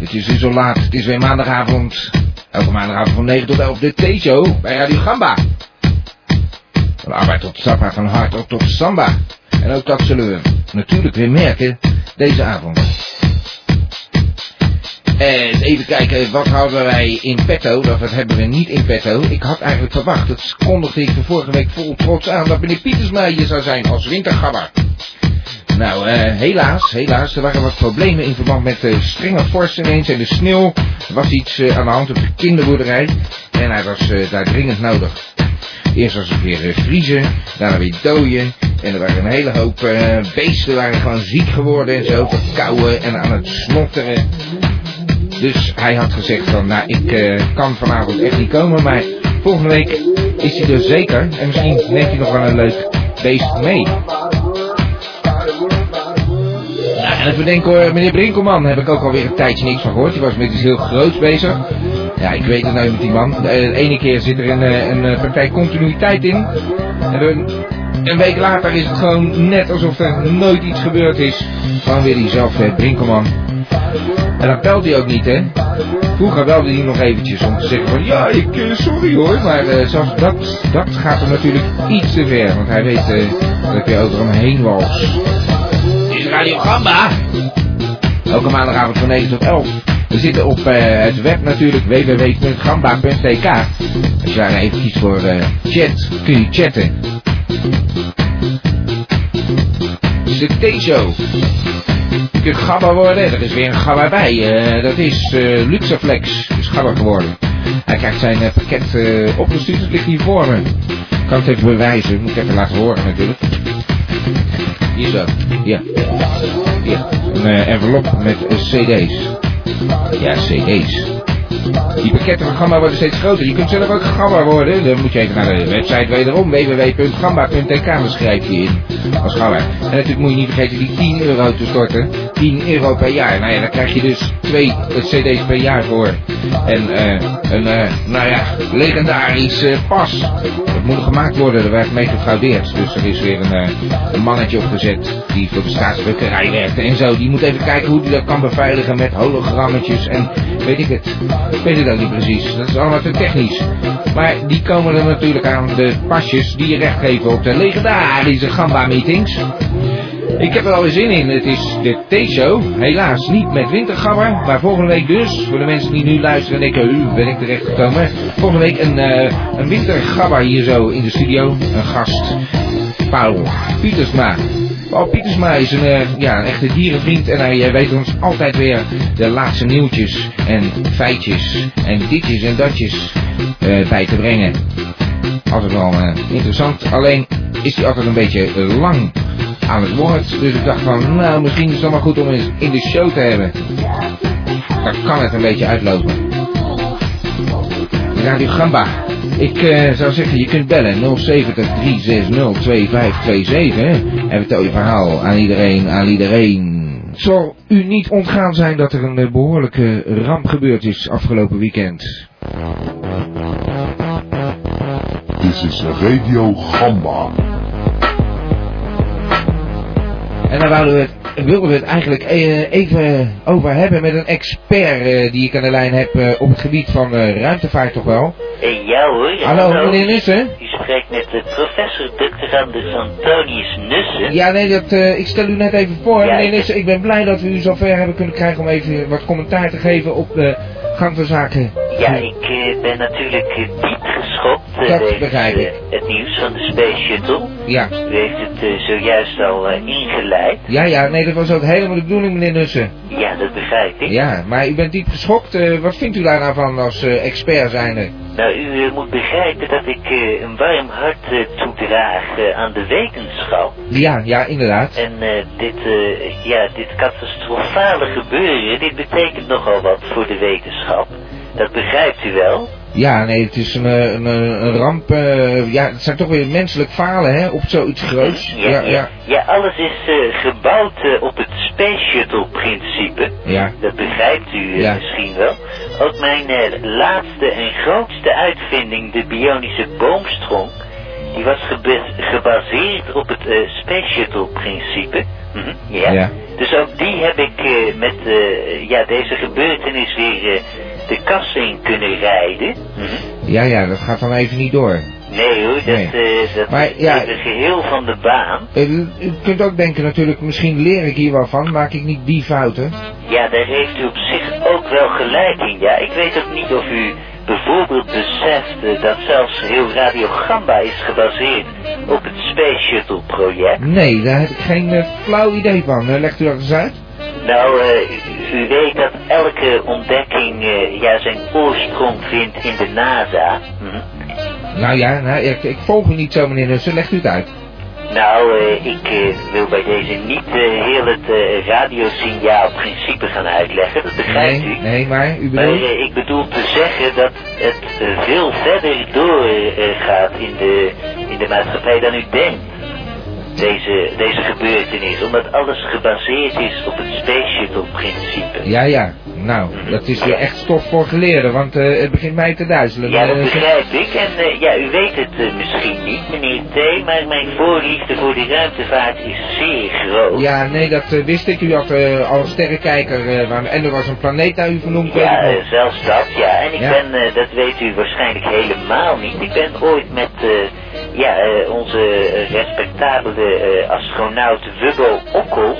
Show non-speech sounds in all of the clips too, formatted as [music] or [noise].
Het is weer zo laat, het is weer maandagavond. Elke maandagavond van 9 tot 11 de T-show bij Radio Gamba. Van arbeid tot samba, van hard tot samba. En ook dat zullen we natuurlijk weer merken deze avond. En even kijken, wat hadden wij in petto? Dat wat hebben we niet in petto. Ik had eigenlijk verwacht, dat kondigde ik de vorige week vol trots aan, dat meneer Pietersma hier zou zijn als wintergabber. Nou, eh, helaas, helaas, er waren wat problemen in verband met de strenge vorst ineens en de sneeuw. Er was iets eh, aan de hand op de kinderboerderij en hij was eh, daar dringend nodig. Eerst was het weer vriezen, daarna weer dooien. En er waren een hele hoop beesten waren gewoon ziek geworden en zo, verkouden en aan het snotteren. Dus hij had gezegd van, nou ik kan vanavond echt niet komen, maar volgende week is hij er zeker. En misschien neemt hij nog wel een leuk beest mee. En even denken hoor, meneer Brinkelman heb ik ook alweer een tijdje niks van gehoord. Die was met iets heel groots bezig. Ja, ik weet het nou met die man. De, ene keer zit er een, eh, een eh, partij continuïteit in. En een, week later is het gewoon net alsof er nooit iets gebeurd is. Gewoon weer diezelfde Brinkelman. En dan belt hij ook niet, hè. Vroeger belde hij nog eventjes om te zeggen van... Ja, ik, eh, sorry hoor, maar eh, zelfs dat, dat gaat er natuurlijk iets te ver. Want hij weet eh, dat ik weer over hem heen wals. Gamba. Elke maandagavond van 9 tot 11. We zitten op eh, het web natuurlijk, www.gamba.tk. Als je daar even kiest voor eh, chat, kun je chatten. De T-show. Je kunt gabber worden, er is weer een gabber bij. Eh, dat is Luxaflex, is gabber geworden. Hij krijgt zijn pakket opgestuurd, het ligt hier voor me. Ik kan het even bewijzen, moet ik even laten horen natuurlijk. Zo, ja. Hier, een eh, envelop met eh, cd's. Ja, cd's. Die pakketten van Gamba worden steeds groter. Je kunt zelf ook Gamba worden. Dan moet je even naar de website wederom. www.gamba.tk dan schrijf je in als Gamba. En natuurlijk moet je niet vergeten die 10 euro te storten. 10 euro per jaar. Nou ja, daar krijg je dus twee eh, cd's per jaar voor. En eh, een, eh, nou ja, legendarisch eh, pas. Dat moet gemaakt worden. Er werd mee gefraudeerd. Dus er is weer een, een mannetje opgezet die voor de staatsdrukkerij werkte en zo. Die moet even kijken hoe hij dat kan beveiligen met hologrammetjes en weet ik het. Ik weet het ook niet precies. Dat is allemaal te technisch. Maar die komen er natuurlijk aan, de pasjes die je recht geven op de legendarische Gamba-meetings. Ik heb er alweer zin in. Het is de T-show. Helaas niet met wintergabber. Maar volgende week dus, voor de mensen die nu luisteren en denken, u ben ik terecht gekomen. Volgende week een, eh een wintergabber hier zo in de studio. Een gast. Paul Pietersma. Paul Pietersma is een, eh, ja, een echte dierenvriend en hij eh, weet ons altijd weer de laatste nieuwtjes en feitjes en ditjes en datjes bij te brengen. Altijd wel interessant, alleen is hij altijd een beetje lang aan het woord. Dus ik dacht van, nou misschien is het dan goed om eens in de show te hebben. Dan kan het een beetje uitlopen. Radio Gamba. Ik eh, zou zeggen, je kunt bellen 070 360 2527 en vertel je verhaal aan iedereen, aan iedereen. Zal u niet ontgaan zijn dat er een eh, behoorlijke ramp gebeurd is afgelopen weekend. Dit is Radio Gamba. En daar wouden we het, wilden we het eigenlijk eh, even over hebben met een expert eh, die ik aan de lijn heb eh, op het gebied van ruimtevaart toch wel. Ja hoor. ja, Hallo meneer Nussen? U spreekt met de professor Dr. Anders Antonius Nussen. Ja, nee, dat, ik stel u net even voor. Ja, meneer Nissen, ik ben blij dat we u zover hebben kunnen krijgen om even wat commentaar te geven op de gang van zaken. Ja, ik ben natuurlijk diep geschokt eh, Dat begrijp ik. het nieuws van de Space Shuttle. Ja, U heeft het eh, zojuist al eh, ingeleid. ja, ja, nee, dat was ook helemaal de bedoeling, meneer Nussen. Ja, dat begrijp ik. Ja, maar u bent diep geschokt. eh, wat vindt u daar nou van als expert zijnde? Nou, u moet begrijpen dat ik een warm hart toedraag aan de wetenschap. Ja, ja, inderdaad. En dit, eh, ja, dit catastrofale gebeuren, dit betekent nogal wat voor de wetenschap. Dat begrijpt u wel. Ja, nee, het is een, eh, een, een een ramp. eh, ja, het zijn toch weer menselijk falen, hè, op zoiets groots. Ja, Ja, ja, alles is eh, gebouwd eh, op het Space Shuttle principe. Ja, Dat begrijpt u eh, Ja. misschien wel. Ook mijn eh, laatste en grootste uitvinding, de bionische boomstronk, die was gebaseerd op het eh, Space Shuttle principe. Mhm, ja. Ja. Dus ook die heb ik eh, met eh, ja, deze gebeurtenis weer eh, de kast in kunnen rijden. Mhm. ja, ja, dat gaat dan even niet door. Nee hoor, dat, Nee. eh, dat Maar, is ja. even geheel van de baan. Eh, U, kunt ook denken natuurlijk, misschien leer ik hier wel van, maak ik niet die fouten. Ja, daar heeft u op zich ook wel gelijk in. Ja, ik weet ook niet of u bijvoorbeeld beseft eh, dat zelfs heel Radio Gamba is gebaseerd op het Space Shuttle project. Nee, daar heb ik geen flauw idee van. Legt u dat eens uit? Nou, eh, u, weet dat elke ontdekking eh, ja, zijn oorsprong vindt in de NASA. Mhm. Nou ja, nou, ik, ik volg u niet zo meneer Nussen, legt u het uit. Nou, eh, ik wil bij deze niet heel het radiosignaal principe gaan uitleggen, dat begrijpt Nee, u. nee, maar u Maar bedoelt... eh, ik bedoel te zeggen dat het veel verder doorgaat in, de, in de maatschappij dan u denkt. Deze, deze gebeurtenis, omdat alles gebaseerd is op het Space Shuttle principe. Ja, ja, nou, dat is weer echt stof voor geleerden, want eh, het begint mij te duizelen. Ja, dat Eh, begrijp ik. En eh, ja, u weet het misschien niet, meneer T, maar mijn voorliefde voor de ruimtevaart is zeer groot. Ja, nee, dat wist ik. U had al een sterrenkijker waar- en er was een planeet naar u vernoemd. Ja, zelfs dat, ja. En ik Ja. ben, dat weet u waarschijnlijk helemaal niet. Ik ben ooit met ja, eh, onze respectabele eh, astronaut Wubbo Okkels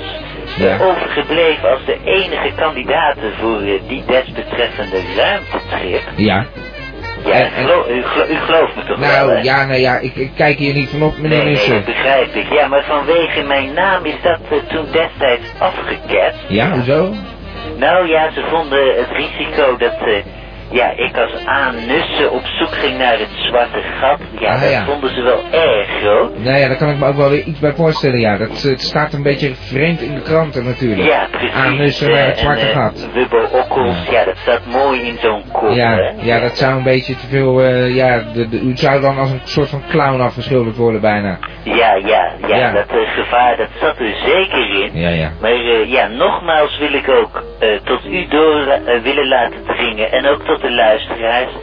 eh, Ja. overgebleven als de enige kandidaten voor die desbetreffende ruimtetrip. ja. Ja, En- u, gelo- u gelooft me toch wel, Nou, hè? ja, nou ja, ik, ik kijk hier niet van op, meneer Nee, nee, dat begrijp ik. Ja, maar vanwege mijn naam is dat toen destijds afgeketst. Ja, hoezo? Nou ja, ze vonden het risico dat eh, ja, ik als aanussen op zoek ging naar het zwarte gat. Ja, Ah, dat ja. vonden ze wel erg groot. Nou ja, daar kan ik me ook wel weer iets bij voorstellen, ja. Dat, eh, het staat een beetje vreemd in de kranten natuurlijk. Ja, precies. Aanussen naar het zwarte eh, gat. Wubbo Okkels, ja. dat staat mooi in zo'n kop, Ja, hè? ja, dat zou een beetje te veel, eh, ja, de, de- u zou dan als een soort van clown afgeschilderd worden bijna. Ja, ja, ja, Ja. dat gevaar, dat zat er zeker in. Ja, ja. Maar ja, nogmaals wil ik ook tot u door willen laten dringen en ook tot de luisteraars.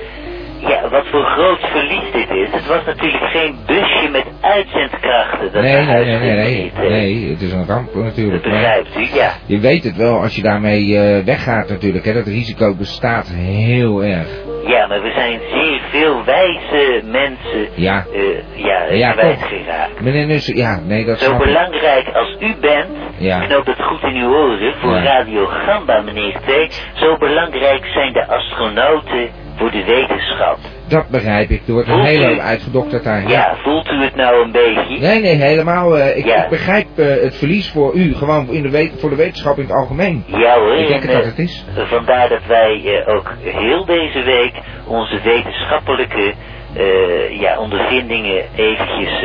Ja, wat voor groot verlies dit is. Het was natuurlijk geen busje met uitzendkrachten. Dat Nee, nee, nee, nee, nee, nee, het is een ramp Dat natuurlijk. Maar begrijpt u, ja. je weet het wel als je daarmee eh, weggaat natuurlijk, hè. Dat risico bestaat heel erg. Ja, maar we zijn zeer veel wijze mensen Ja. eh, ja, Ja, kwijtgeraakt. Meneer Nussen, ja, nee, dat Zo ik. belangrijk als u bent, Ja. knoop het goed in uw oren, voor Ja. Radio Gamba, meneer T. Zo belangrijk zijn de astronauten voor de wetenschap. Dat begrijp ik. Er wordt een hele hoop uitgedokterd daar. Ja, voelt u het nou een beetje? Nee, nee, helemaal. eh, ik, Ja. ik begrijp eh, het verlies voor u, gewoon in de wet- voor de wetenschap in het algemeen. Ja hoor, Ik denk en, dat eh, het is. vandaar dat wij ook heel deze week onze wetenschappelijke ja, ondervindingen eventjes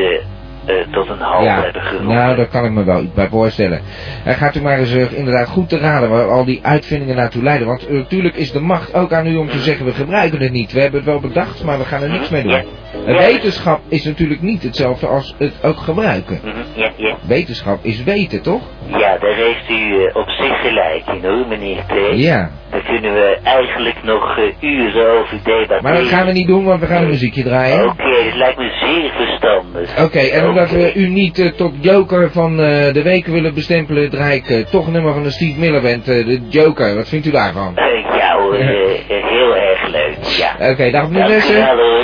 eh, eh, tot een halt Ja, nou, daar kan ik me wel iets bij voorstellen. En gaat u maar eens eh, inderdaad goed te raden waar al die uitvindingen naartoe leiden. Want eh, natuurlijk is de macht ook aan u om te zeggen, we gebruiken het niet. We hebben het wel bedacht, maar we gaan er niks mee doen. Ja. En Ja. wetenschap is natuurlijk niet hetzelfde als het ook gebruiken. Mhm, ja, ja. Wetenschap is weten, toch? ja, daar heeft u eh, op zich gelijk in hoor, meneer T. Ja. Daar kunnen we eigenlijk nog eh, uren over debatteren. Maar dat gaan we niet doen, want we gaan een muziekje draaien. Oké, dat lijkt me zeer verstandig. Oké, en omdat Oké. we u niet eh, tot joker van eh, de week willen bestempelen, draai ik eh, toch een nummer van de Steve Miller Band, eh, de Joker. Wat vindt u daarvan? Ja hoor, heel erg leuk, ja. Oké, dag meneer Nussen.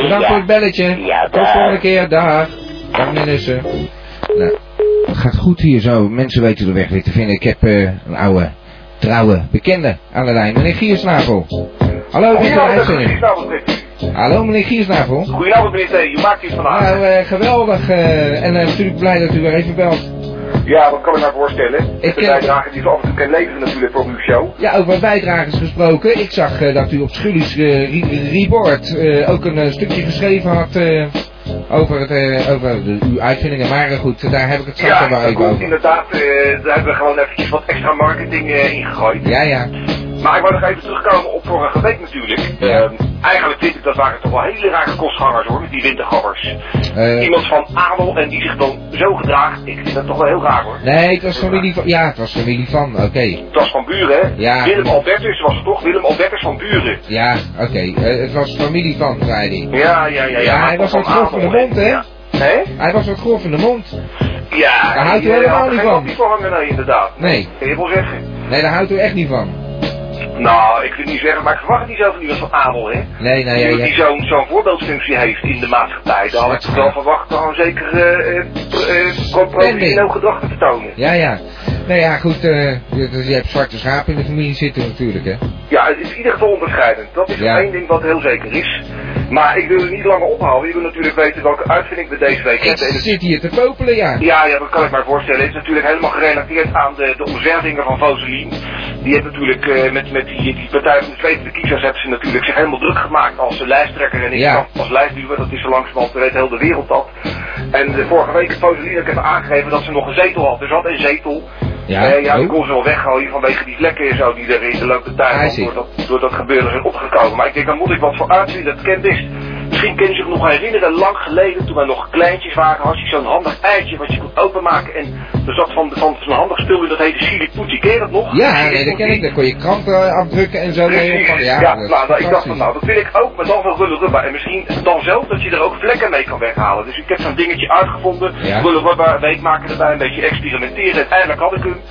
Bedankt Ja. voor het belletje. Ja, Tot volgende keer, dag. Dag meneer Nussen. Nou, het gaat goed hier zo. Mensen weten de weg weer te vinden. Ik heb eh, een oude, trouwe bekende aan de lijn. Meneer Giersnavel. Hallo, dit is de uitzending. Hallo meneer Giersnavel. Goedenavond, meneer T. Je maakt iets vandaag. Nou, eh, geweldig. eh, en eh, natuurlijk blij dat u weer even belt. Ja, wat kan ik mij voorstellen? Ik, de bijdrage die en toe kan leveren natuurlijk voor uw show. Ja, over bijdragers gesproken. Ik zag dat u op Schullies eh, re- Report ook een stukje geschreven had over, het, over de, uw uitvindingen. Maar goed, daar heb ik het straks Ja, wel even over. inderdaad. eh, daar hebben we gewoon eventjes wat extra marketing in gegooid. Ja, ja. Maar ik wou nog even terugkomen op vorige week natuurlijk. Ja. Ehm, eigenlijk ik dat waren toch wel hele rare kostgangers hoor, met die wintergabbers. Eh, Iemand van adel en die zich dan zo gedraagt, ik vind dat toch wel heel raar hoor. nee, het was familie van... Ja, het was familie van, oké. Het was van Buren hè? Ja. Willem Albertus was het toch? Willem Albertus van Buren. Ja, oké. Eh, het was familie van, zei hij. Ja, ja, ja. Ja, Ja, hij was wat grof in de mond, hè? Ja. Hij was wat grof in de mond. Ja, Daar houdt u eh, helemaal niet van. kopie hangen, nee, inderdaad. Nee. Kun je wel zeggen. Nee, daar houdt u echt niet van. Nou, ik wil niet zeggen, maar ik verwacht niet zo van iemand van adel, hè? Nee, nou ja, die zo'n zo'n voorbeeldfunctie heeft in de maatschappij, dan had ik wel verwacht gewoon zeker professioneel gedrag te vertonen. Ja, ja. Nou ja, goed, eh, je, je hebt zwarte schapen in de familie zitten natuurlijk, hè. Ja, het is in ieder geval onderscheidend. Dat is één ding wat heel zeker is. Maar ik wil het niet langer ophouden. Je wil natuurlijk weten welke uitvinding we deze week Ik hebben. En het- zit hier te popelen, ja. Ja, ja, dat kan ik mij voorstellen. Het is natuurlijk helemaal gerelateerd aan de, de van Voselien. Die heeft natuurlijk eh, met, met die, die Partij van de Tweede Kiezers hebben ze natuurlijk zich helemaal druk gemaakt als lijsttrekker en ik Ja. als- lijstduwer. Dat is zo langzamerhand, weet heel de wereld dat. En de vorige week heeft Voselien ook even aangegeven dat ze nog een zetel had. Dus ze had een zetel. Ja, Eh, ja die oh. kon ze wel weggooien vanwege die vlekken en zo die er in de loop der tijd door dat, door dat gebeuren zijn opgekomen. Maar ik denk, dan moet ik wat voor uitvinden. Dat kent is. Misschien kun je zich nog herinneren, lang geleden, toen wij nog kleintjes waren, had je zo'n handig eitje wat je kon openmaken. En er zat van, van zo'n handig spul in, dat heette Siliputi. Ken je dat nog? Ja, nee, dat ken ik. Dan kon je kranten afdrukken en zo. Precies. Ja, Ja, nou, nou, ik dacht van, nou, dat wil ik ook, maar dan wel rubber. En misschien dan zelf dat je er ook vlekken mee kan weghalen. Dus ik heb zo'n dingetje uitgevonden. Ja. Rubber, weet maken erbij, een beetje experimenteren. Uiteindelijk had ik hem.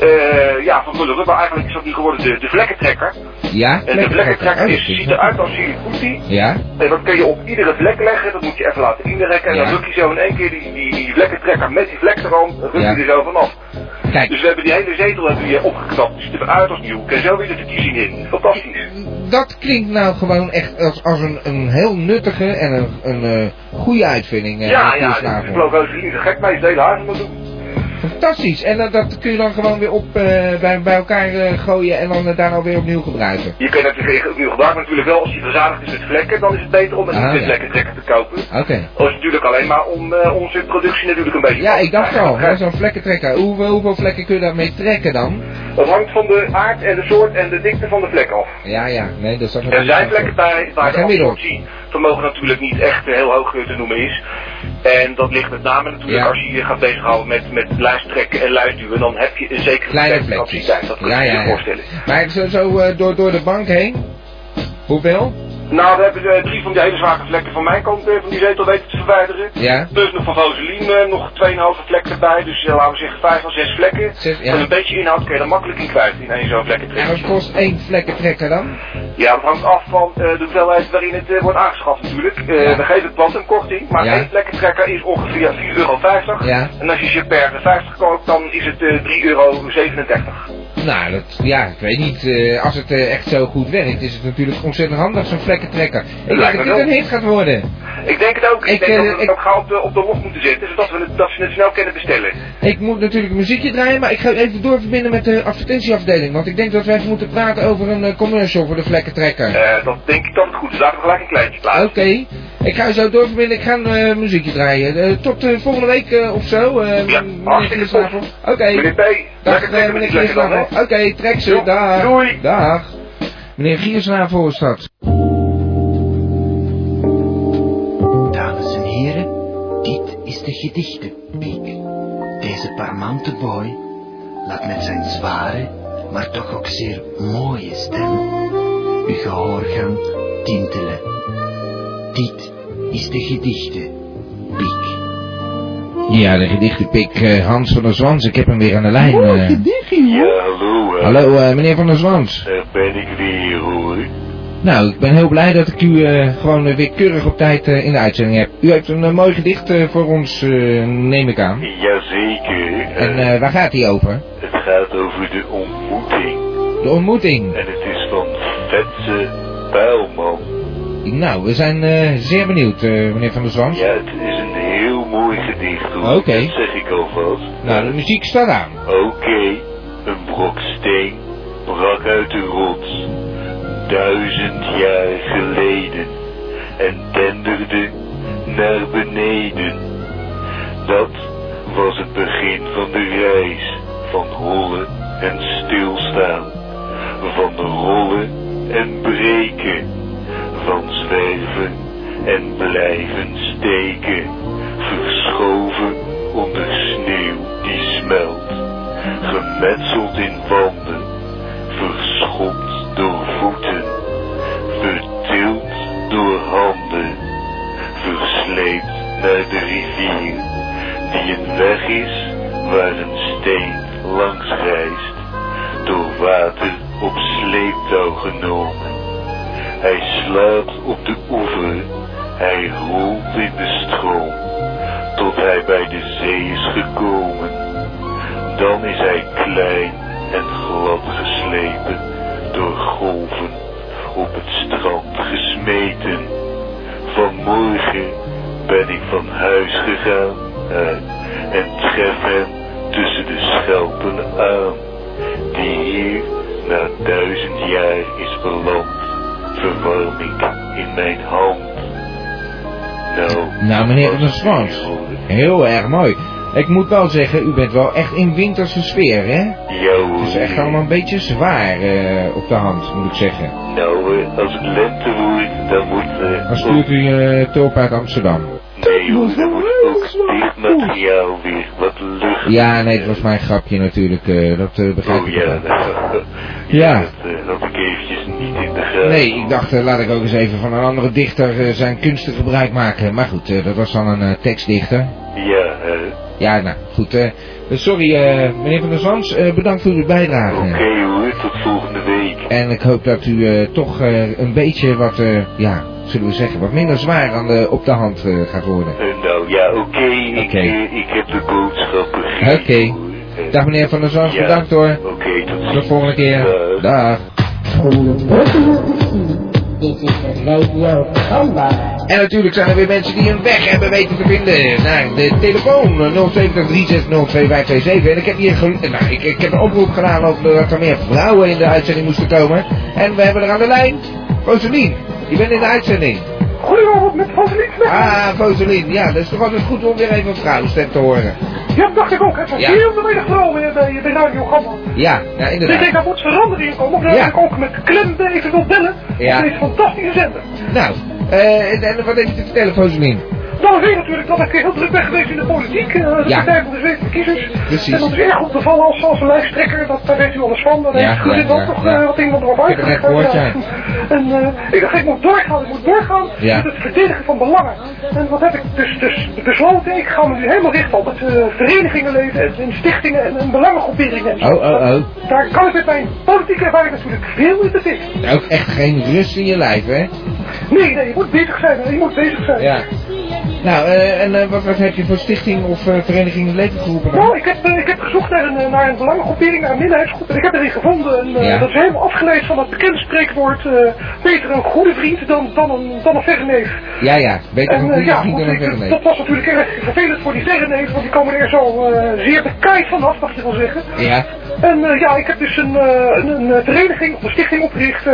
Eh, ja, van rubber. Eigenlijk is dat nu geworden de, de vlekkentrekker. Ja, En de vlekkentrekker Oh, is, is ziet wel- eruit als Siliputi. Ja, En dat kun je op iedere vlek leggen, dat moet je even laten inrekken. En Ja. dan druk je zo in één keer die, die, die vlekkentrekker met die vlek erom, dan ruk Ja. je er zo vanaf. kijk. Dus we hebben die hele zetel hebben we hier opgeknapt, die ziet eruit als nieuw. En zo weer de verkiezingen in. Fantastisch. Dat klinkt nou gewoon echt als, als een, een heel nuttige en een, een eh, goede uitvinding. eh, ja, ja, ik geloof is gek mee, is de hele huis doen. Fantastisch. En dat, dat kun je dan gewoon weer op, eh, bij, bij elkaar eh, gooien en dan eh, daar alweer opnieuw gebruiken. Je kunt het natuurlijk opnieuw gebruiken, maar natuurlijk wel als je verzadigd is met vlekken, dan is het beter om een Ah, niet ja. vlekkentrekker te kopen. Oké. Dat is natuurlijk alleen maar om onze productie natuurlijk een beetje... Ja, ik dacht al, zo'n vlekkentrekker. Hoeveel, hoeveel vlekken kun je daarmee trekken dan? Dat hangt van de aard en de soort en de dikte van de vlek af. Ja, ja, nee, dat is Er zijn plekken bij waar de gemiddeld. absorptievermogen natuurlijk niet echt eh, heel hoog te noemen is. En dat ligt met name natuurlijk Ja. als je je gaat bezighouden met, met lijsttrekken en luisduwen, dan heb je een zekere Kleine vlekjes. Dat kun je Ja, je ja, voorstellen. Maar zo, zo eh, door, door de bank heen? Hoeveel? Nou, we hebben eh, drie van die hele zware vlekken van mijn kant eh, van die zetel weten te verwijderen. Ja. Plus nog van Rosalien eh, nog 2,5 vlekken erbij. Dus laten we zeggen 5 of 6 vlekken. Zes, ja. Een beetje inhoud kun je er makkelijk in kwijt in één zo'n En vlekkentrekker. wat kost één vlekkentrekker dan? Ja, dat hangt af van de hoeveelheid waarin het wordt aangeschaft natuurlijk. Ja. We geven het plat een korting, maar één vlekkentrekker is ongeveer 4,50 euro. En als je ze per 50 koopt, dan is het eh 3,37 euro. Nou, dat, ja, ik weet niet. eh, als het eh, echt zo goed werkt, is het natuurlijk ontzettend handig, zo'n vlekkentrekker. Ik denk dat dit een hit gaat worden. Ik denk het ook. Ik, Ik, denk eh, dat we het ook gauw op de, op de lof moeten zetten, zodat we het, dat ze het snel kunnen bestellen. Ik moet natuurlijk een muziekje draaien, maar ik ga even doorverbinden met de advertentieafdeling. Want ik denk dat wij even moeten praten over een eh, commercial voor de vlekkentrekker. Eh, dat denk ik dat het goed is. Laten we gelijk een kleintje plaatsen. Oké, ik ga zo doorverbinden. Ik ga een muziekje draaien. Tot volgende week of zo, Ja, meneer hartstikke goed. Oké, Meneer P, dag meneer dan? Giersnavel. Oké, trek ze, dag. doei. Dag. Meneer Giersnavel is dat. De gedichtenpiek. Deze parmante boy laat met zijn zware, maar toch ook zeer mooie stem uw gehoorgang tintelen. Dit is de gedichtenpiek. Ja, de gedichtenpik eh, Hans van der Zwans. Ik heb hem weer aan de lijn. eh. Ja, hallo. hè. Hallo, eh, meneer van der Zwans. Daar ben ik weer hoor. Nou, ik ben heel blij dat ik u eh, gewoon eh, weer keurig op tijd eh, in de uitzending heb. U heeft een mooi gedicht voor ons, neem ik aan. Jazeker. En waar gaat hij over? het gaat over de ontmoeting. De ontmoeting. En het is van Vetse Pijlman. Nou, we zijn zeer benieuwd, meneer van der Zwans. Ja, het is een heel mooi gedicht hoor. Oké. Dat zeg ik alvast. Nou, de muziek staat aan. Oké, een brok steen brak uit de rots, duizend jaar geleden, en denderde naar beneden. Van huis gegaan eh, en tref hem tussen de schelpen aan, die hier na duizend jaar is beland, verwarming in mijn hand. Nou, Nou, meneer de Swans, heel erg mooi. Ik moet wel zeggen, u bent wel echt in winterse sfeer, hè? Ja hoor. Het is echt allemaal een beetje zwaar eh, op de hand, moet ik zeggen. Nou, eh, als het lente wordt, dan moet... eh, Dan stuurt u uh, tulp uit Amsterdam. Nee moet ook dit materiaal weer wat lucht. Ja, nee, het was mijn grapje natuurlijk, eh, dat eh, begrijp Oh ik ja, wel. nou, [laughs] Ja. Dat eh, had ik eventjes niet in de gaten. Nee, ik dacht, laat ik ook eens even van een andere dichter zijn kunsten gebruik maken. Maar goed, eh, dat was dan een eh, tekstdichter. Ja, hè. Ja, nou, goed. eh, sorry, eh, meneer Van der Zans, eh, bedankt voor uw bijdrage. Oké hoor, tot volgende week. En ik hoop dat u eh, toch eh, een beetje wat, eh, ja, zullen we zeggen, wat minder zwaar aan de, op de hand eh, gaat worden. Eh, nou ja, oké, ik, Oké. eh, ik heb de boodschappen gegeven. Oké. Dag meneer Van der Zans, Ja. bedankt hoor. Oké, tot ziens. Tot de volgende keer. Dag. Dag. Dit is Radio Gamba. En natuurlijk zijn er weer mensen die een weg hebben weten te vinden naar de telefoon eh, 070 En ik heb hier gel- nou, ik, ik heb een oproep gedaan over dat er meer vrouwen in de uitzending moesten komen. En we hebben er aan de lijn Rosalien. Je bent in de uitzending. Goedenavond met Vaseline. Ah, Rosalien. Ja, dat is toch altijd goed om weer even een vrouwenstem te horen. Ja, dat dacht ik ook. Het was Ja. heel de middag vrouw bij, bij, bij Radio Gamba. Ja, ja Dus ik inderdaad. denk, daar moet verandering in komen. Of Ja. ik ook met klem even wil bellen. Ja. Op deze fantastische zender. Nou, eh, en, en wat heb je te vertellen, Rosalien? Nou, weet natuurlijk dat ik heel druk ben geweest in de politiek. eh, de Ja. Partij van de Zweedse Kiezers. Precies. En dat is goed bevallen als, als een lijsttrekker. Dat, daar weet u alles van. Ja, heeft Gudit ja, ook ja, eh, wat iemand erop Ik heb gehoord, ja. En eh, ik dacht, ik moet doorgaan. Ik moet doorgaan Ja. met het verdedigen van belangen. En wat heb ik dus, dus besloten? Ik ga me nu helemaal richten op het eh, verenigingenleven en, en stichtingen en, en belangengroeperingen. Oh, oh, oh. Daar kan ik met mijn politieke ervaring natuurlijk veel in. Ook echt geen rust in je lijf, hè? Nee, nee, je moet bezig zijn. Je moet bezig zijn. Ja. Nou, eh, en eh, wat, wat heb je voor stichting of eh, vereniging in het leven geroepen? Nou, ik heb, ik heb gezocht naar een, naar een belangengroepering, naar een minderheidsgroep. En ik heb erin gevonden. En, Ja. Dat is helemaal afgeleid van het bekende spreekwoord. beter een goede vriend dan, dan, een, dan een verre neef. Ja, ja. Beter En een goede ja, vriend dan een ik- verre neef. dat was natuurlijk erg vervelend voor die verre neef. Want die komen er zo zeer bekijkt vanaf, mag je wel zeggen. Ja. En ja, ik heb dus een, een, een vereniging of een stichting opgericht.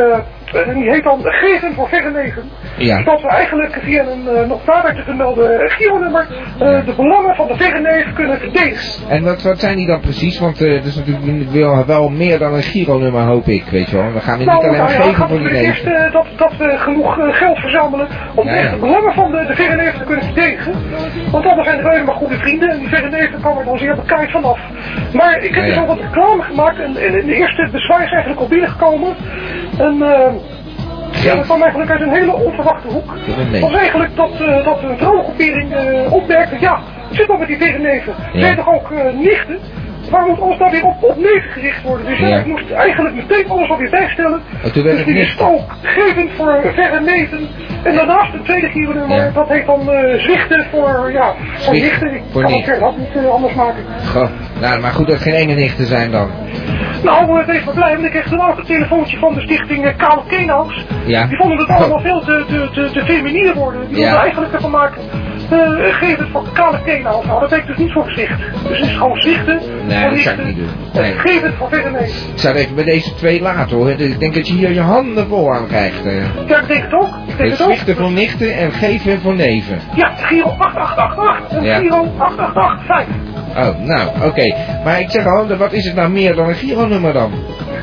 Eh, en die heet dan Geven voor Verre Neven. Ja. Dat we eigenlijk via een eh, nog nader te vermelden gironummer eh, de belangen van de verre neef kunnen verdedigen. En wat, wat zijn die dan precies? Want eh, het is natuurlijk wel, wel meer dan een gironummer, hoop ik, weet je wel. We gaan hier niet alleen maar nou geven voor die natuurlijk eerst eh, dat, dat we genoeg eh, geld verzamelen om Ja, echt de belangen van de, de verre neven te kunnen verdedigen. Want anders zijn er alleen maar goede vrienden en die verre neven komen er dan zeer bekijkt vanaf. Maar ik heb dus al wat reclame gemaakt en, en de eerste bezwaar is eigenlijk al binnengekomen. En ja, dat kwam eigenlijk uit een hele onverwachte hoek. Het was eigenlijk dat, eh, dat een vrouwengroepering eh, opmerkte, ja, zit al met die verre neven. Ja. Zijn toch ook eh, nichten? Waarom moet alles nou weer op, op neven gericht worden? Dus ja, ik moest eigenlijk meteen alles alweer bijstellen. Oh, toen werd dus die is ook gevend voor verre neven. En daarnaast het tweede gironummer, Ja. dat heet dan eh zwichten voor, ja, voor Zwicht nichten. Ik voor kan verder ook niet anders maken. Goh, nou, maar goed dat het geen enge nichten zijn dan. Nou, wees maar blij, want ik kreeg laatst een telefoontje van de stichting uh, Kale Keenhouse. Ja. Die vonden het allemaal veel te, te, te, te feminine worden. Die Ja. wilden eigenlijk ervan maken, uh, geef het voor Kale. Nou, dat weet ik dus niet voor gezicht. Dus het is gewoon zwichten. Nee, dat zou ik niet doen. Nee. Geef het voor verder nee. Ik zou even bij deze twee laten hoor. Ik denk dat je hier je handen vol aan krijgt. eh. Ja, ik denk het ook. Ik denk Dus het zwichten voor nichten en geven voor neven. Ja, Giro 8888 en Ja. Giro 8885. Oh, nou, oké. Maar ik zeg al, wat is het nou meer dan een gironummer dan?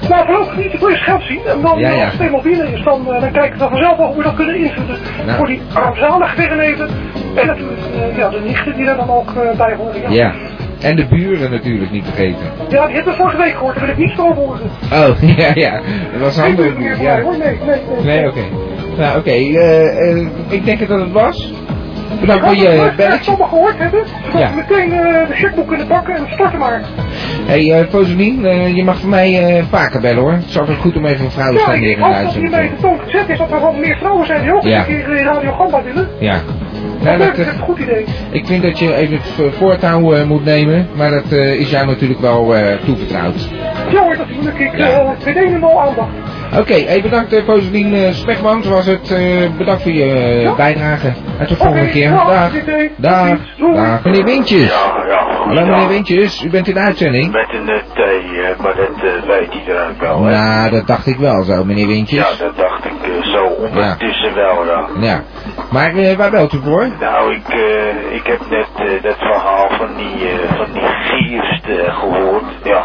Nou, voorlopig niet. Ik wil eerst geld zien. En dan, Ja, ja. als het binnen is, dan, eh, dan kijken we dan vanzelf wel hoe we dat kunnen invullen. Nou. Voor die armzalige wegenleven. En natuurlijk eh, ja, de nichten die er dan ook eh, bij horen. Ja. Ja. En de buren natuurlijk niet vergeten. ja, die hebben we vorige week gehoord. Daar wil ik niet over horen. Oh, [laughs] ja, ja. Dat was voor mij Ja. hoor. Nee, nee, nee. Nee, oké. Nou, oké. ik denk dat het was. Bedankt voor Ik je hoop dat we belletje. allemaal gehoord hebben. Zodat Ja. we meteen eh, de checkboek kunnen pakken en starten maar. Hé, hey, Foselien, eh, je mag voor mij eh, vaker bellen hoor. Het is altijd goed om even een Ja, vrouwenstem weer ik in de hoop dat uitzending te hiermee de toon gezet is dat er wat meer vrouwen zijn die ook Ja. een keer in Radio Gamba willen. Ja. Dat Nou, dat, is een goed idee. ik vind dat je even het voortouw moet nemen, maar dat is jou natuurlijk wel toevertrouwd. Ja hoor, natuurlijk. Ik Ja. eh meteen hem al aandacht. Oké, hey, bedankt uh, Foselien uh, Spekman, was het. eh, bedankt voor je eh, Ja. bijdrage. En tot volgende Oké, keer. dag, Dag. Meneer Wintjes. Ja, ja. Hallo meneer Wintjes, u bent in de uitzending. Met een eh, T, eh, maar dat eh, weet iedereen wel, hè? Nou, dat dacht ik wel zo, meneer Ja, Wintjes. dat dacht ik eh, zo ondertussen wel, ja. Ja. Maar eh, waar belt u voor? Nou, ik, eh, ik heb net eh, dat verhaal van die, eh, van die gierst eh, gehoord. Ja,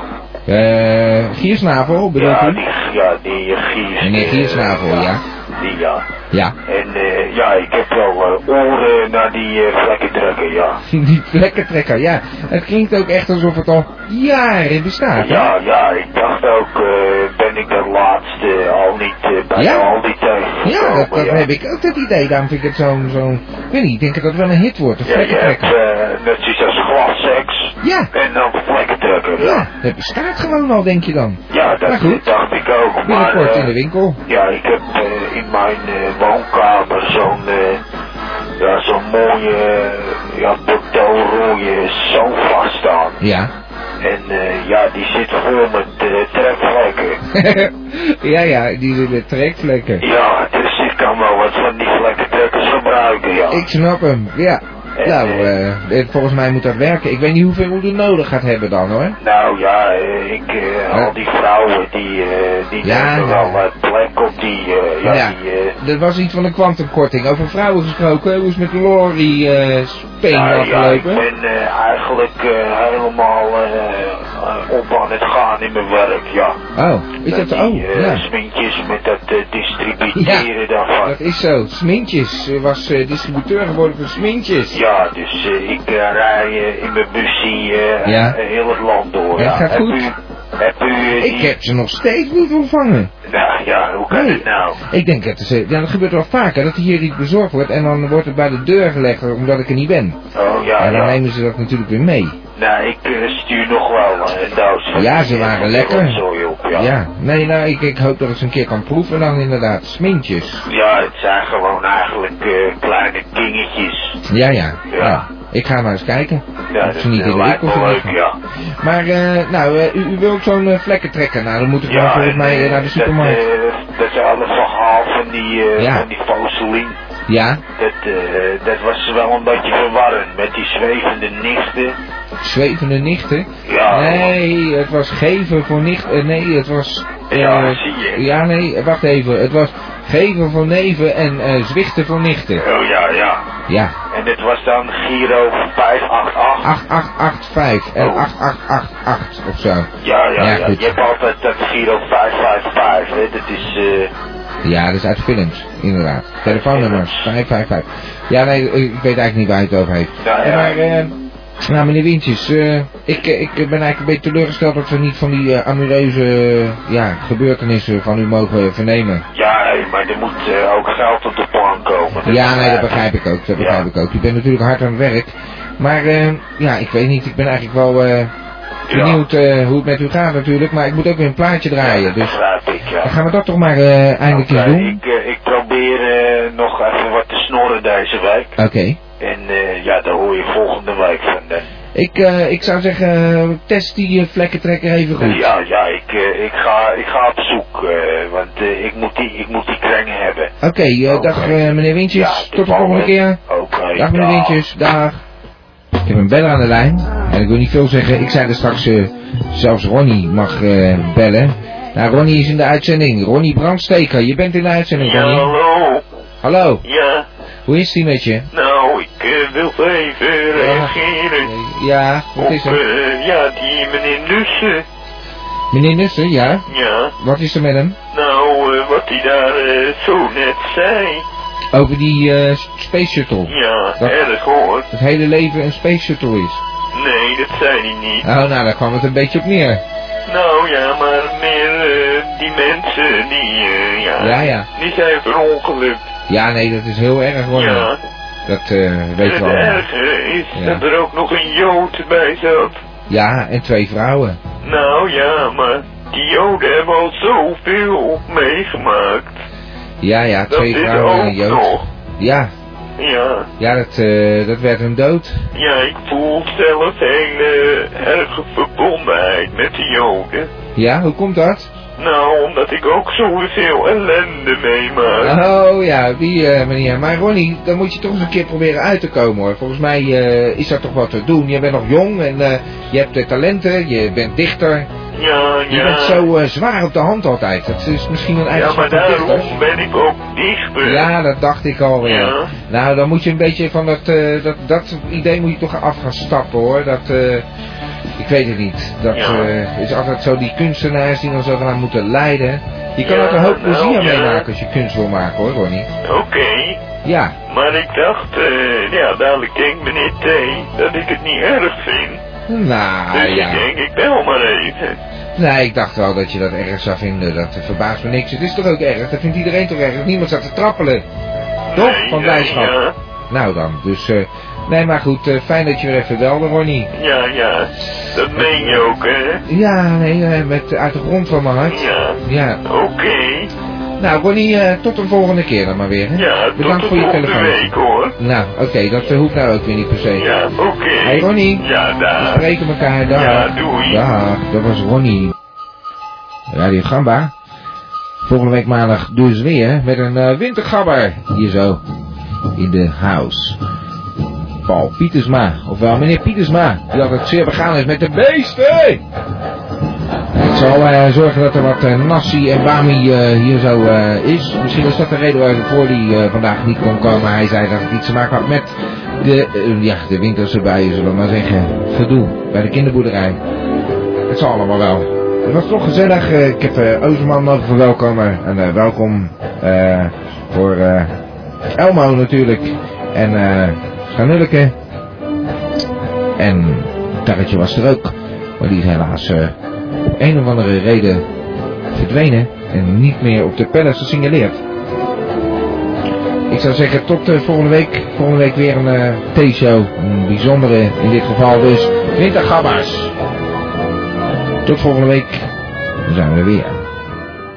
Eh, Giersnavel, bedoelt ja u? die, ja, die eh. Meneer eh, Giersnavel, ja. Die, ja. Ja. En eh, ja, ik heb wel oren naar die eh, vlekken trekken, ja. [laughs] Die plekkentrekker, ja. Het klinkt ook echt alsof het al jaren bestaat, hè? Ja, ja, ik dacht ook, ben ik de laatste al niet bij Ja. al die tijd Ja, dat, dat ja. heb ik ook dat idee. Daarom vind ik het zo'n, zo'n, ik weet niet, ik denk dat het wel een hit wordt, een Ja, je hebt net zoiets als glasseks Ja, en dan vlekken trekken. ja, dat bestaat gewoon al, denk je dan. Ja, dat Maar goed. dacht ik ook. Maar Binnenkort eh, in de winkel. ja, ik heb eh, in mijn eh, woonkamer zo'n eh, ja, zo'n mooie eh, ja, bordeauxrode sofa staan. Ja. En eh, ja, die zit vol met eh, trekvlekken. [laughs] ja, ja, die de trekvlekken. Ja, dus ik kan wel wat van die vlekkentrekkers gebruiken, ja. Ik snap hem, ja. Nou, volgens mij moet dat werken. Ik weet niet hoeveel u nodig gaat hebben dan hoor. Nou ja, ik, al die vrouwen die, eh, die Ja, nemen wel plek op die, ja, Ja. die, Er was iets van een kwantumkorting. Over vrouwen gesproken, hoe is het met Lori Speen nou, ja, ik ben eigenlijk helemaal op aan het gaan in mijn werk, ja. Oh, is Met dat, die, oh, eh, ja. smintjes met dat eh, distributeren daarvan. Dat is zo. Smintjes eh, was eh, distributeur geworden voor Smintjes. Ja, dus eh, ik eh, rij eh, in mijn busje eh, Ja. eh, heel het land door. Ja, Ja, gaat goed. U, heb u die... Ik heb ze nog steeds niet ontvangen. Nou ja, hoe kan Nee. het nou? Ik denk dat ze, ja, dat gebeurt wel vaker, dat hier iets bezorgd wordt en dan wordt het bij de deur gelegd omdat ik er niet ben. Oh ja, en dan ja. nemen ze dat natuurlijk weer mee. Nou, ik eh, stuur nog wel eh, een doos. Ja, ze waren lekker. op, ja. Ja, nee, nou, ik, ik hoop dat ik ze een keer kan proeven dan inderdaad. Smintjes. Ja, het zijn gewoon eigenlijk eh, kleine dingetjes. Ja, ja. Ja. ja. Ik ga maar eens kijken. Ja, dat ze niet in de winkel leuk, ja. Maar, eh, nou, eh, u, u wilt zo'n eh, vlekken trekken. Nou, dan moet ik Ja, volgens en, mij naar de dat, supermarkt. eh, Dat hele verhaal van die, Ja. van die fossielien. Ja, Dat, dat was wel een beetje verwarrend met die zwevende nichten. zwevende nichten. Ja. Nee, het was geven voor nicht. eh, nee, het was. Ja, zie je. Ja, nee, wacht even. Het was geven voor neven en zwichten voor nichten. Oh ja, ja. Ja, En dit was dan Giro 588. 8885 en Oh. 8888 of zo. Ja, ja, Ja. Je hebt altijd dat Giro 555, hè. Dat is, eh... Ja, dat is uit films, inderdaad. Telefoonnummers, 555. Ja, nee, ik weet eigenlijk niet waar hij het over heeft. Ja, ja. Maar, eh, nou meneer Wintjes, eh, ik, ik ben eigenlijk een beetje teleurgesteld dat we niet van die eh, ja, gebeurtenissen van u mogen vernemen. Ja, maar er moet eh, ook geld op de plank komen. Dat Ja, nee, dat begrijp ik ook, dat begrijp ik ook. U bent natuurlijk hard aan het werk. Maar, eh, ja, ik weet niet, ik ben eigenlijk wel eh, benieuwd eh, hoe het met u gaat natuurlijk. Maar ik moet ook weer een plaatje draaien, dat dus ik, ja. dan gaan we dat toch maar eh, eindelijk eens doen. ik, eh, ik probeer eh, nog even wat te snorren deze week. Oké. En eh, ja, daar hoor je volgende week van. Eh. Ik, eh, ik zou zeggen, eh, test die uh, vlekkentrekker even goed. Ja, ja, ik, eh, ik, ga, ik ga op zoek, eh, want eh, ik, moet die, ik moet die krengen hebben. Oké, eh, dag eh, meneer Wintjes. Ja, Tot de volgende keer. Oké, Dag meneer dag. Wintjes, dag. Ik heb een beller aan de lijn. En ik wil niet veel zeggen. Ik zei er straks, eh, zelfs Ronnie mag eh, bellen. Nou, Ronnie is in de uitzending. Ronnie Brandsteker, je bent in de uitzending, Ja, Ronnie. hallo. Hallo, Ja, hoe is die met je? nou, eh, wil even reageren Ja, wat is er? eh, ja, die meneer Nussen. Meneer Nussen, ja? Ja, Wat is er met hem? nou, eh, wat hij daar eh, zo net zei. Over die Space Shuttle. Ja, Dat- erg hoor. Het hele leven een Space Shuttle is. Nee, dat zei hij niet. Oh, nou, daar kwam het een beetje op neer. Nou ja, maar meer die mensen, die, ja, Ja, ja. die zijn verongelukt. Ja, nee, dat is heel erg hoor. Ja, Dat eh en weten het we allemaal. erge is Ja. dat er ook nog een Jood bij zat. Ja, en twee vrouwen. Nou ja, maar die Joden hebben al zoveel meegemaakt. Ja, ja, twee vrouwen en een Jood. nog. Ja, Ja, ja dat, eh, dat werd hun dood. ja, ik voel zelf hele erge verbondenheid met de Joden. Ja, hoe komt dat? Nou, omdat ik ook zoveel ellende meemaak. Oh ja, die eh, meneer. Maar Ronnie, dan moet je toch eens een keer proberen uit te komen hoor. Volgens mij eh, is dat toch wat te doen. Je bent nog jong en eh, je hebt de talenten, je bent dichter. Ja, Je ja. bent zo zwaar op de hand altijd. Dat is misschien een Ja, eigenschap maar daarom ben ik ook dichter. Ja, dat dacht ik al. Ja. Ja. Nou, dan moet je een beetje van dat, eh, dat, dat idee moet je toch af gaan stappen hoor. Dat, ik weet het niet. Dat Ja. eh, is altijd zo die kunstenaars die dan zogenaamd moeten leiden. Je kan Ja, ook een hoop nou, plezier ja. meemaken als je kunst wil maken hoor, Ronnie. Oké, Ja, maar ik dacht, eh, ja, dadelijk denkt meneer T dat ik het niet erg vind. nou dus ja. ik denk, ik bel maar even. Nee, ik dacht wel dat je dat erg zou vinden. Dat verbaast me niks. Het is toch ook erg? Dat vindt iedereen toch erg? Niemand staat te trappelen. Toch? Nee, Van blijdschap. Ja, Nou dan, dus... eh nee, maar goed. eh, fijn dat je weer even belde, Ronnie. ja, ja. Dat meen je ook, hè? Ja, nee, eh, met, uit de grond van mijn hart. Ja, Ja. oké. Nou, Ronnie, eh, tot de volgende keer dan maar weer. Hè? Ja, tot Bedankt de voor je volgende telefoon. week, hoor. Nou, oké, dat hoeft nou ook weer niet per se. Ja, oké. Hey Ronnie. Ja, We daar. spreken elkaar. Dag. Ja, doei. Dag. Dat was Ronnie. Radio Gamba. Volgende week maandag dus weer met een eh, wintergabber. Hier zo. In de house. Paul Pietersma. Ofwel meneer Pietersma. Die altijd zeer begaan is met de beesten. Ik zal eh, zorgen dat er wat eh, nasi en bami eh, hier zo is. Misschien is dat de reden waarvoor hij vandaag niet kon komen. Hij zei dat het iets te maken had met de, ja, de winterse buien, zullen we maar zeggen. Verdoe, bij de kinderboerderij. Het zal allemaal wel. Het was toch gezellig. ik heb Ozerman mogen verwelkomen. En welkom voor Elmo natuurlijk. En Schanulleke. En Tarretje was er ook. Maar die is helaas eh, op een of andere reden verdwenen. En niet meer op de palace gesignaleerd. Ik zou zeggen tot eh, volgende week. Volgende week weer een eh T-show. Een bijzondere in dit geval dus. Wintergabba's. Tot volgende week. Dan zijn we er weer.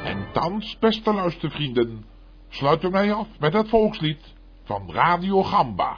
En thans, beste luistervrienden, sluiten wij af met het volkslied van Radio Gamba.